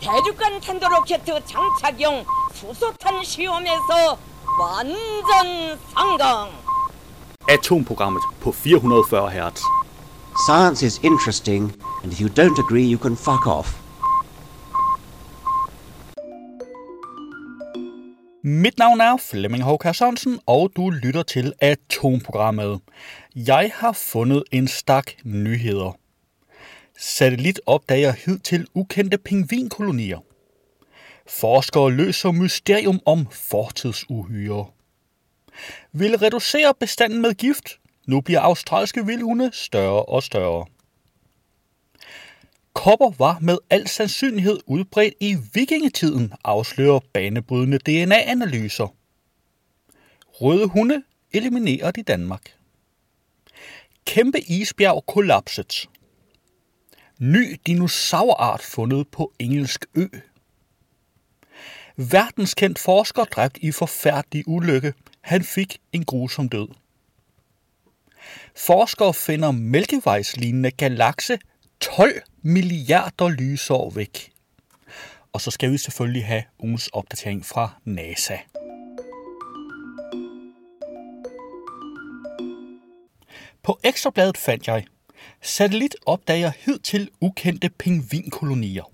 대륙간 탄도로켓 장착용 수소탄 시험에서 완전 성공. Atomprogrammet på 440 Hz. Science is interesting, and if you don't agree, you can fuck off. Mit navn er Flemming Håkær Sørensen, og du lytter til Atomprogrammet. Jeg har fundet en stak nyheder. Satellit opdager hidtil ukendte pingvinkolonier. Forskere løser mysterium om fortidsuhyre. Vil reducere bestanden med gift. Nu bliver australske vildhunde større og større. Kopper var med al sandsynlighed udbredt i vikingetiden, afslører banebrydende DNA-analyser. Røde hunde elimineret i Danmark. Kæmpe isbjerg kollapset. Ny dinosaurart fundet på engelsk ø. Verdenskendt forsker dræbt i forfærdelig ulykke. Han fik en grusom død. Forskere finder mælkevejslignende galakse 12 milliarder lysår væk. Og så skal vi selvfølgelig have ugens opdatering fra NASA. På Ekstrabladet fandt jeg, satellit opdager hidtil ukendte pingvinkolonier.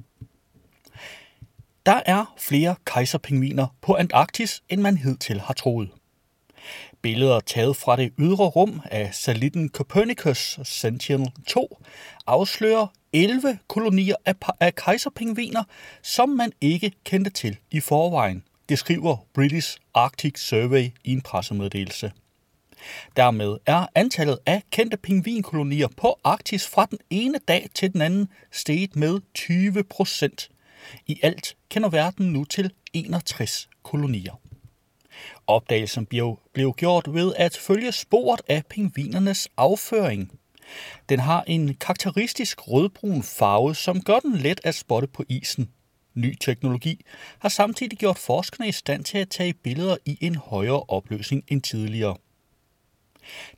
Der er flere kejserpingviner på Antarktis, end man hidtil har troet. Billeder taget fra det ydre rum af satellitten Copernicus Sentinel-2 afslører 11 kolonier af, af kejserpingviner, som man ikke kendte til i forvejen. Det skriver British Arctic Survey i en pressemeddelelse. Dermed er antallet af kendte pingvinkolonier på Arktis fra den ene dag til den anden steget med 20 procent. I alt kender verden nu til 61 kolonier. Opdagelsen blev, blev gjort ved at følge sporet af pingvinernes afføring. Den har en karakteristisk rødbrun farve, som gør den let at spotte på isen. Ny teknologi har samtidig gjort forskerne i stand til at tage billeder i en højere opløsning end tidligere.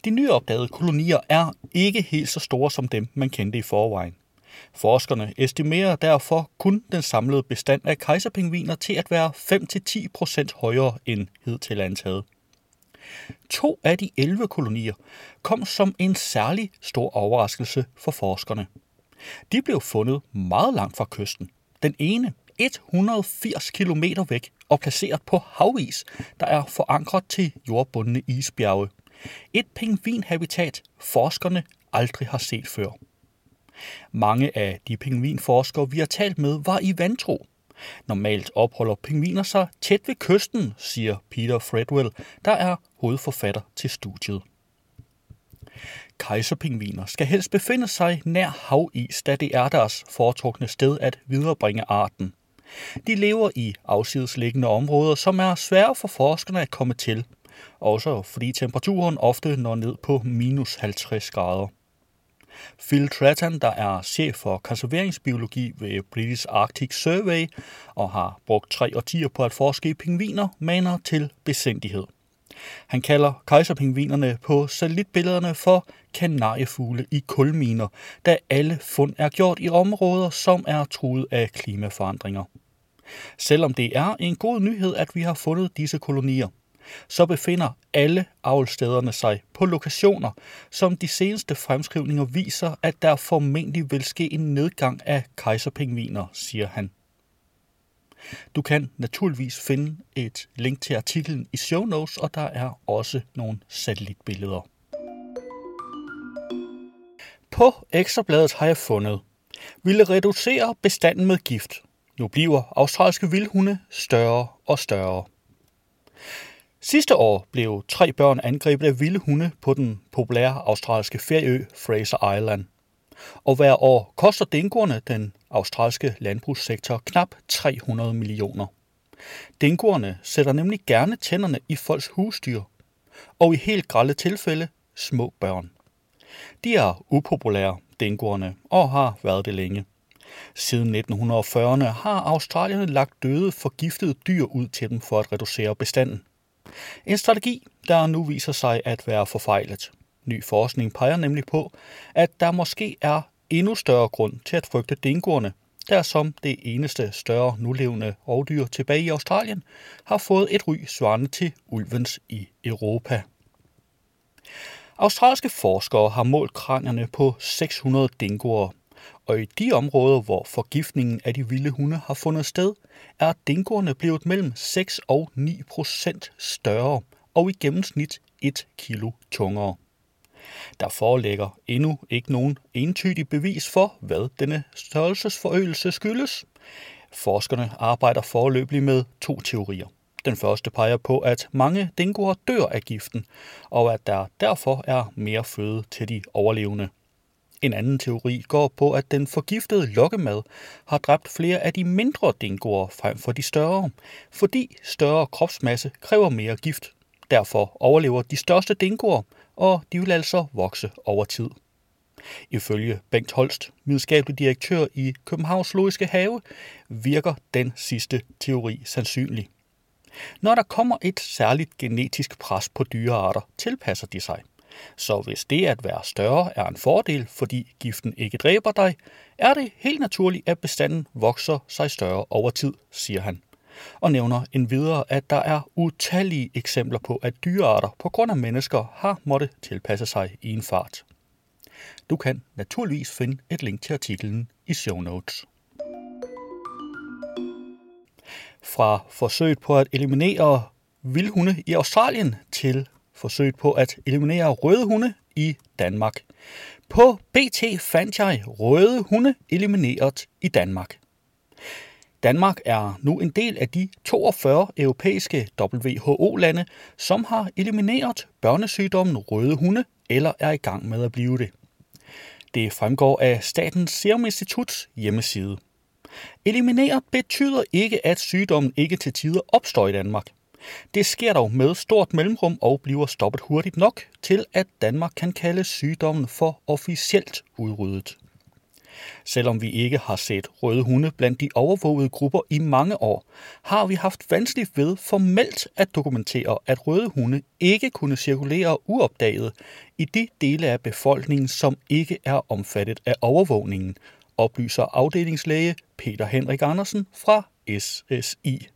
De nyopdagede kolonier er ikke helt så store som dem, man kendte i forvejen. Forskerne estimerer derfor kun den samlede bestand af kejserpingviner til at være 5-10% højere end hidtil antaget. To af de 11 kolonier kom som en særlig stor overraskelse for forskerne. De blev fundet meget langt fra kysten. Den ene 180 km væk og placeret på havis, der er forankret til jordbundne isbjerge. Et pingvinhabitat, forskerne aldrig har set før. Mange af de pingvinforskere, vi har talt med, var i vantro. Normalt opholder pingviner sig tæt ved kysten, siger Peter Fredwell, der er hovedforfatter til studiet. Kejserpingviner skal helst befinde sig nær havis, da det er deres foretrukne sted at viderebringe arten. De lever i afsidesliggende områder, som er svære for forskerne at komme til, også fordi temperaturen ofte når ned på minus 50 grader. Phil Tratton, der er chef for konserveringsbiologi ved British Arctic Survey og har brugt tre årtier på at forske i pingviner, maner til besindighed. Han kalder kejserpingvinerne på satellitbillederne for kanariefugle i kulminer, da alle fund er gjort i områder, som er truet af klimaforandringer. Selvom det er en god nyhed, at vi har fundet disse kolonier, så befinder alle avlstederne sig på lokationer, som de seneste fremskrivninger viser, at der formentlig vil ske en nedgang af kejserpingviner, siger han. Du kan naturligvis finde et link til artiklen i show notes, og der er også nogle satellitbilleder. På Ekstrabladet har jeg fundet, ville reducere bestanden med gift. Nu bliver australske vildhunde større og større. Sidste år blev tre børn angrebet af vilde hunde på den populære australske ferieø Fraser Island. Og hver år koster dingoerne den australske landbrugssektor knap 300 millioner. Dingoerne sætter nemlig gerne tænderne i folks husdyr, og i helt grælde tilfælde små børn. De er upopulære, dingoerne, og har været det længe. Siden 1940'erne har australierne lagt døde forgiftede dyr ud til dem for at reducere bestanden. En strategi, der nu viser sig at være forfejlet. Ny forskning peger nemlig på, at der måske er endnu større grund til at frygte dingoerne, der som det eneste større nulevende rovdyr tilbage i Australien har fået et ry svarende til ulvens i Europa. Australske forskere har målt kranierne på 600 dingoer, og i de områder, hvor forgiftningen af de vilde hunde har fundet sted, er dingoerne blevet mellem 6 og 9 procent større og i gennemsnit 1 kilo tungere. Der foreligger endnu ikke nogen entydig bevis for, hvad denne størrelsesforøgelse skyldes. Forskerne arbejder foreløbig med to teorier. Den første peger på, at mange dingoer dør af giften, og at der derfor er mere føde til de overlevende. En anden teori går på, at den forgiftede lokkemad har dræbt flere af de mindre dingoer frem for de større, fordi større kropsmasse kræver mere gift. Derfor overlever de største dingoer, og de vil altså vokse over tid. Ifølge Bengt Holst, videnskabelig direktør i Københavns Zoologiske Have, virker den sidste teori sandsynlig. Når der kommer et særligt genetisk pres på dyrearter, tilpasser de sig. Så hvis det at være større er en fordel, fordi giften ikke dræber dig, er det helt naturligt, at bestanden vokser sig større over tid, siger han. Og nævner endvidere, at der er utallige eksempler på, at dyrearter på grund af mennesker har måttet tilpasse sig i en fart. Du kan naturligvis finde et link til artiklen i show notes. Fra forsøget på at eliminere vildhunde i Australien til forsøget på at eliminere røde hunde i Danmark. På BT fandt jeg røde hunde elimineret i Danmark. Danmark er nu en del af de 42 europæiske WHO-lande, som har elimineret børnesygdommen røde hunde eller er i gang med at blive det. Det fremgår af Statens Serum Instituts hjemmeside. Elimineret betyder ikke, at sygdommen ikke til tider opstår i Danmark. Det sker dog med stort mellemrum og bliver stoppet hurtigt nok til, at Danmark kan kalde sygdommen for officielt udryddet. Selvom vi ikke har set røde hunde blandt de overvågede grupper i mange år, har vi haft vanskeligt ved formelt at dokumentere, at røde hunde ikke kunne cirkulere uopdaget i de dele af befolkningen, som ikke er omfattet af overvågningen, oplyser afdelingslæge Peter Henrik Andersen fra SSI.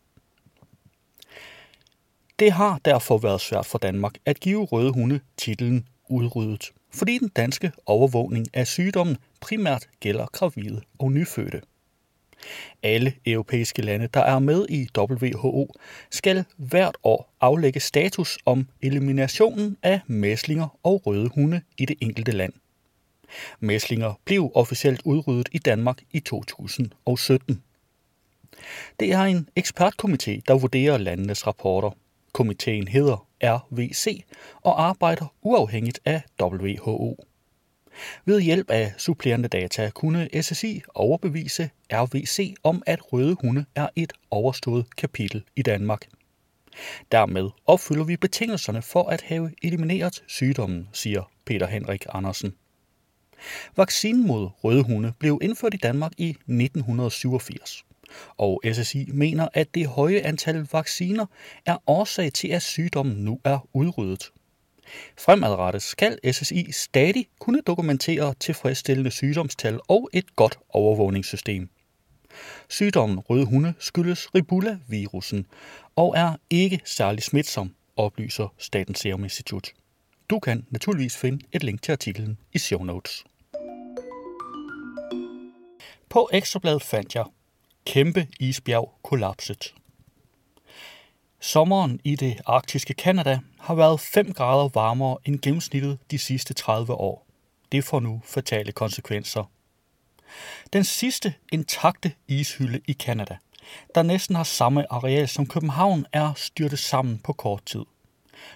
Det har derfor været svært for Danmark at give røde hunde titlen udryddet, fordi den danske overvågning af sygdommen primært gælder gravide og nyfødte. Alle europæiske lande, der er med i WHO, skal hvert år aflægge status om eliminationen af mæslinger og røde hunde i det enkelte land. Mæslinger blev officielt udryddet i Danmark i 2017. Det er en ekspertkomité, der vurderer landenes rapporter. Komiteen hedder RVC og arbejder uafhængigt af WHO. Ved hjælp af supplerende data kunne SSI overbevise RVC om, at røde hunde er et overstået kapitel i Danmark. Dermed opfylder vi betingelserne for at have elimineret sygdommen, siger Peter Henrik Andersen. Vaccinen mod røde hunde blev indført i Danmark i 1987 og SSI mener, at det høje antal vacciner er årsag til, at sygdommen nu er udryddet. Fremadrettet skal SSI stadig kunne dokumentere tilfredsstillende sygdomstal og et godt overvågningssystem. Sygdommen røde hunde skyldes Ribula-virusen og er ikke særlig smitsom, oplyser Statens Serum Institut. Du kan naturligvis finde et link til artiklen i show notes. På Ekstrabladet fandt jeg Kæmpe isbjerg kollapset. Sommeren i det arktiske Kanada har været 5 grader varmere end gennemsnittet de sidste 30 år. Det får nu fatale konsekvenser. Den sidste intakte ishylde i Kanada, der næsten har samme areal som København, er styrtet sammen på kort tid.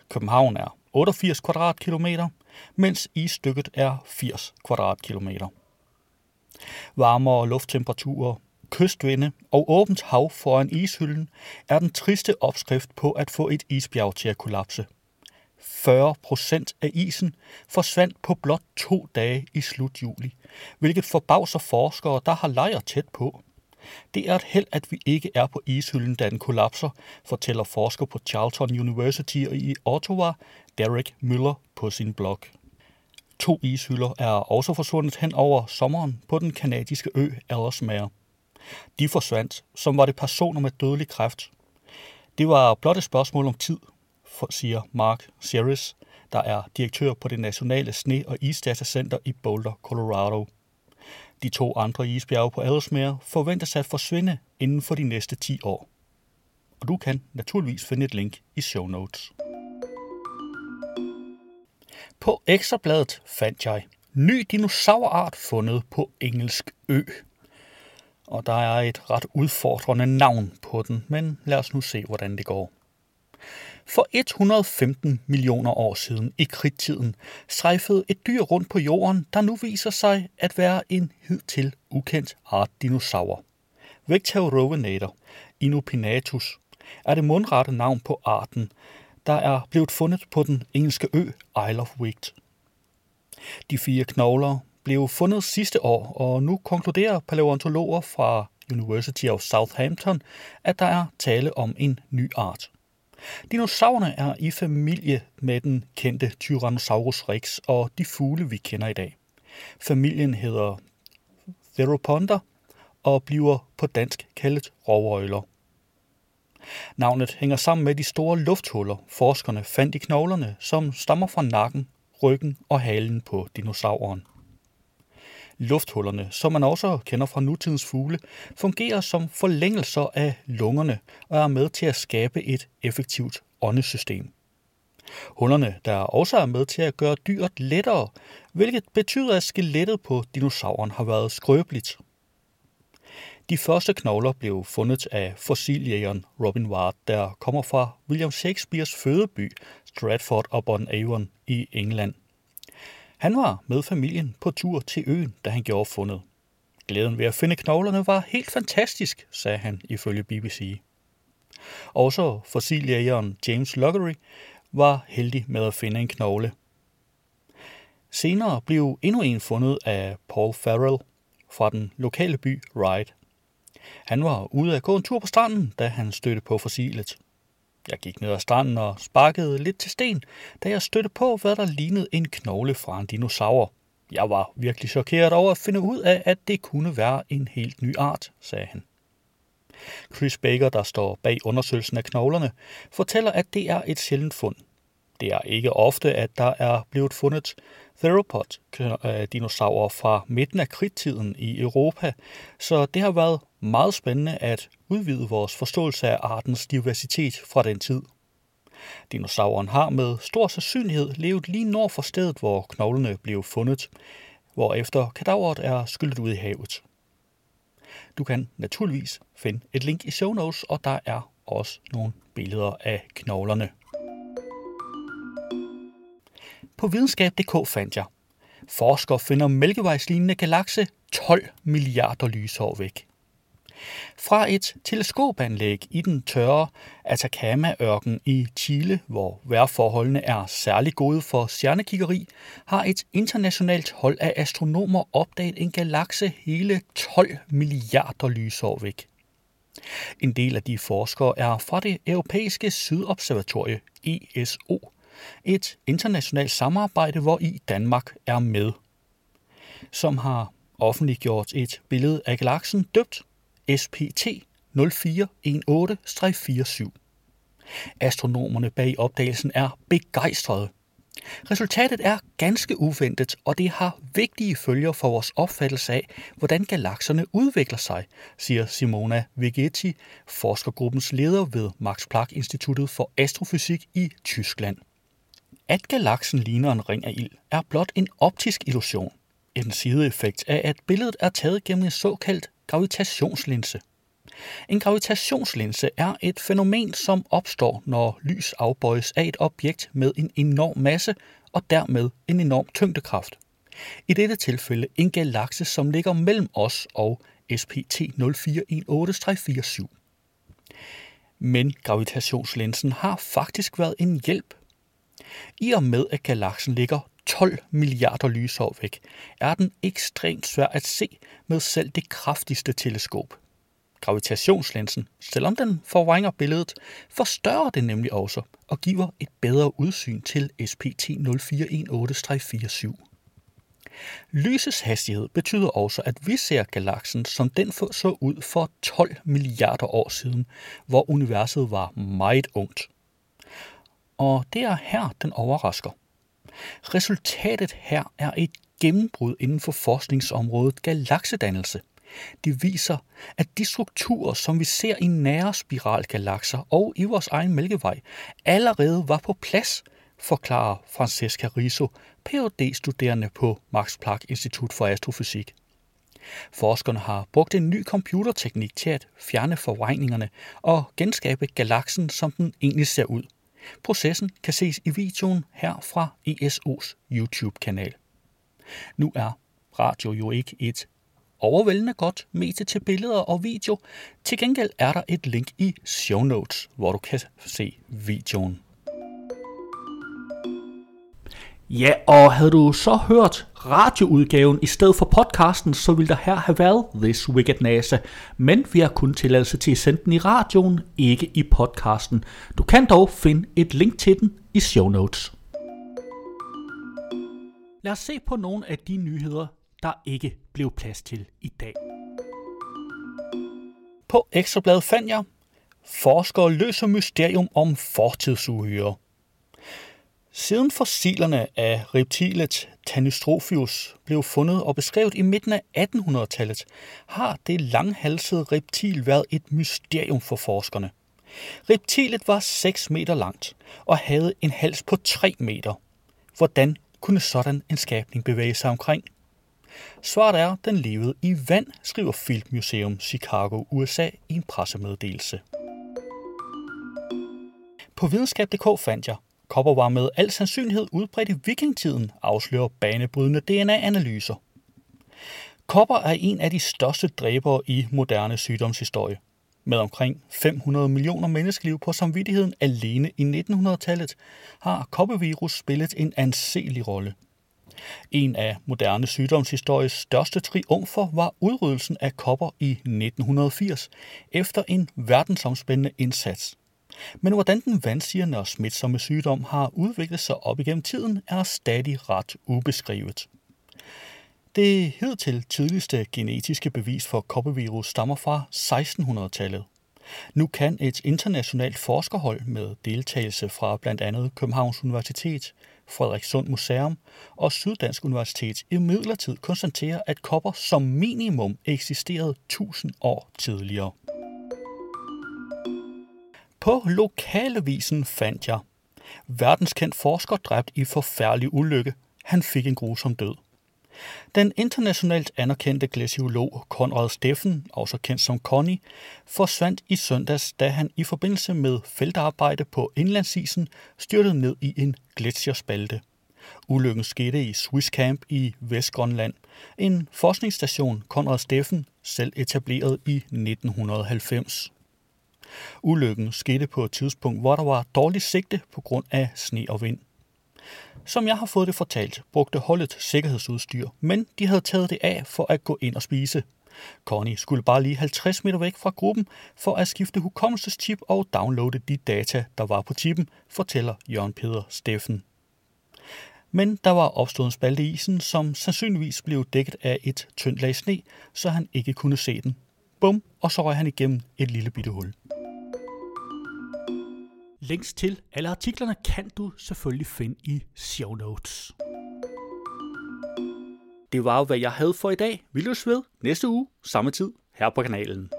København er 88 kvadratkilometer, mens isstykket er 80 kvadratkilometer. Varmere lufttemperaturer, kystvinde og åbent hav foran ishylden er den triste opskrift på at få et isbjerg til at kollapse. 40 procent af isen forsvandt på blot to dage i slut juli, hvilket forbavser forskere, der har lejr tæt på. Det er et held, at vi ikke er på ishylden, da den kollapser, fortæller forsker på Charlton University i Ottawa, Derek Müller, på sin blog. To ishylder er også forsvundet hen over sommeren på den kanadiske ø Ellesmere. De forsvandt, som var det personer med dødelig kræft. Det var blot et spørgsmål om tid, siger Mark Series, der er direktør på det nationale sne- og isdatacenter i Boulder, Colorado. De to andre isbjerge på Ellesmere forventes at forsvinde inden for de næste 10 år. Og du kan naturligvis finde et link i show notes. På ekstrabladet fandt jeg ny dinosaurart fundet på engelsk ø. Og der er et ret udfordrende navn på den, men lad os nu se, hvordan det går. For 115 millioner år siden i kridtiden strejfede et dyr rundt på jorden, der nu viser sig at være en hidtil ukendt art dinosaur. Vectaurovenator inopinatus er det mundrette navn på arten, der er blevet fundet på den engelske ø Isle of Wight. De fire knogler blev fundet sidste år, og nu konkluderer paleontologer fra University of Southampton, at der er tale om en ny art. Dinosaurerne er i familie med den kendte Tyrannosaurus rex og de fugle, vi kender i dag. Familien hedder Theroponda og bliver på dansk kaldet rovøjler. Navnet hænger sammen med de store lufthuller, forskerne fandt i knoglerne, som stammer fra nakken, ryggen og halen på dinosauren. Lufthullerne, som man også kender fra nutidens fugle, fungerer som forlængelser af lungerne og er med til at skabe et effektivt åndesystem. Hullerne, der også er med til at gøre dyret lettere, hvilket betyder, at skelettet på dinosauren har været skrøbeligt. De første knogler blev fundet af fossiljægeren Robin Ward, der kommer fra William Shakespeares fødeby Stratford upon Avon i England. Han var med familien på tur til øen, da han gjorde fundet. Glæden ved at finde knoglerne var helt fantastisk, sagde han ifølge BBC. Også fossiljægeren James Loggery var heldig med at finde en knogle. Senere blev endnu en fundet af Paul Farrell fra den lokale by Ryde. Han var ude at gå en tur på stranden, da han stødte på fossilet. Jeg gik ned ad stranden og sparkede lidt til sten, da jeg stødte på, hvad der lignede en knogle fra en dinosaur. Jeg var virkelig chokeret over at finde ud af, at det kunne være en helt ny art, sagde han. Chris Baker, der står bag undersøgelsen af knoglerne, fortæller, at det er et sjældent fund. Det er ikke ofte, at der er blevet fundet theropod-dinosaurer øh, fra midten af kridttiden i Europa, så det har været meget spændende at udvide vores forståelse af artens diversitet fra den tid. Dinosauren har med stor sandsynlighed levet lige nord for stedet, hvor knoglene blev fundet, hvorefter kadaveret er skyllet ud i havet. Du kan naturligvis finde et link i show notes, og der er også nogle billeder af knoglerne. På videnskab.dk fandt jeg. Forskere finder mælkevejslignende galakse 12 milliarder lysår væk. Fra et teleskopanlæg i den tørre Atacama-ørken i Chile, hvor vejrforholdene er særlig gode for stjernekiggeri, har et internationalt hold af astronomer opdaget en galakse hele 12 milliarder lysår væk. En del af de forskere er fra det europæiske sydobservatorie ESO, et internationalt samarbejde, hvor i Danmark er med, som har offentliggjort et billede af galaksen døbt SPT 0418-47. Astronomerne bag opdagelsen er begejstrede. Resultatet er ganske uventet, og det har vigtige følger for vores opfattelse af, hvordan galakserne udvikler sig, siger Simona Vegetti, forskergruppens leder ved Max Planck Instituttet for Astrofysik i Tyskland. At galaksen ligner en ring af ild er blot en optisk illusion, en sideeffekt af, at billedet er taget gennem en såkaldt gravitationslinse. En gravitationslinse er et fænomen, som opstår, når lys afbøjes af et objekt med en enorm masse og dermed en enorm tyngdekraft. I dette tilfælde en galakse, som ligger mellem os og SPT 0418-47. Men gravitationslinsen har faktisk været en hjælp. I og med at galaksen ligger 12 milliarder lysår væk, er den ekstremt svær at se med selv det kraftigste teleskop. Gravitationslinsen, selvom den forvrænger billedet, forstørrer det nemlig også og giver et bedre udsyn til SPT 0418-47. Lysets hastighed betyder også, at vi ser galaksen, som den så ud for 12 milliarder år siden, hvor universet var meget ungt. Og det er her, den overrasker. Resultatet her er et gennembrud inden for forskningsområdet galaksedannelse. Det viser, at de strukturer, som vi ser i nære spiralgalakser og i vores egen mælkevej, allerede var på plads, forklarer Francesca Riso, phd studerende på Max Planck Institut for Astrofysik. Forskerne har brugt en ny computerteknik til at fjerne forvejningerne og genskabe galaksen, som den egentlig ser ud. Processen kan ses i videoen her fra ESO's YouTube-kanal. Nu er radio jo ikke et overvældende godt medie til billeder og video. Til gengæld er der et link i show notes, hvor du kan se videoen. Ja, og havde du så hørt radioudgaven i stedet for podcasten, så ville der her have været This Wicked NASA. Men vi har kun tilladelse til at sende den i radioen, ikke i podcasten. Du kan dog finde et link til den i show notes. Lad os se på nogle af de nyheder, der ikke blev plads til i dag. På Ekstrabladet fandt jeg, forskere løser mysterium om fortidsuhyre. Siden fossilerne af reptilet Tanystrophius blev fundet og beskrevet i midten af 1800-tallet, har det langhalsede reptil været et mysterium for forskerne. Reptilet var 6 meter langt og havde en hals på 3 meter. Hvordan kunne sådan en skabning bevæge sig omkring? Svaret er, at den levede i vand, skriver Field Museum Chicago, USA i en pressemeddelelse. På videnskab.dk fandt jeg, Kopper var med al sandsynlighed udbredt i vikingtiden, afslører banebrydende DNA-analyser. Kopper er en af de største dræbere i moderne sygdomshistorie. Med omkring 500 millioner menneskeliv på samvittigheden alene i 1900-tallet, har koppervirus spillet en anselig rolle. En af moderne sygdomshistories største triumfer var udryddelsen af kopper i 1980, efter en verdensomspændende indsats. Men hvordan den vandsirende og smitsomme sygdom har udviklet sig op igennem tiden, er stadig ret ubeskrivet. Det hidtil tidligste genetiske bevis for koppervirus stammer fra 1600-tallet. Nu kan et internationalt forskerhold med deltagelse fra blandt andet Københavns Universitet, Frederikssund Museum og Syddansk Universitet i midlertid konstatere, at kopper som minimum eksisterede 1000 år tidligere. På lokalavisen fandt jeg verdenskendt forsker dræbt i forfærdelig ulykke. Han fik en grusom død. Den internationalt anerkendte glaciolog Konrad Steffen, også kendt som Conny, forsvandt i søndags, da han i forbindelse med feltarbejde på indlandsisen styrtede ned i en gletsjerspalte. Ulykken skete i Swiss Camp i Vestgrønland, en forskningsstation Konrad Steffen selv etableret i 1990. Ulykken skete på et tidspunkt, hvor der var dårligt sigte på grund af sne og vind. Som jeg har fået det fortalt, brugte holdet sikkerhedsudstyr, men de havde taget det af for at gå ind og spise. Connie skulle bare lige 50 meter væk fra gruppen for at skifte hukommelseschip og downloade de data, der var på chippen, fortæller Jørgen Peder Steffen. Men der var opstået en spalte i isen, som sandsynligvis blev dækket af et tyndt lag sne, så han ikke kunne se den. Bum, og så røg han igennem et lille bitte hul. Links til alle artiklerne kan du selvfølgelig finde i show notes. Det var jo, hvad jeg havde for i dag. Vi løs ved næste uge, samme tid, her på kanalen.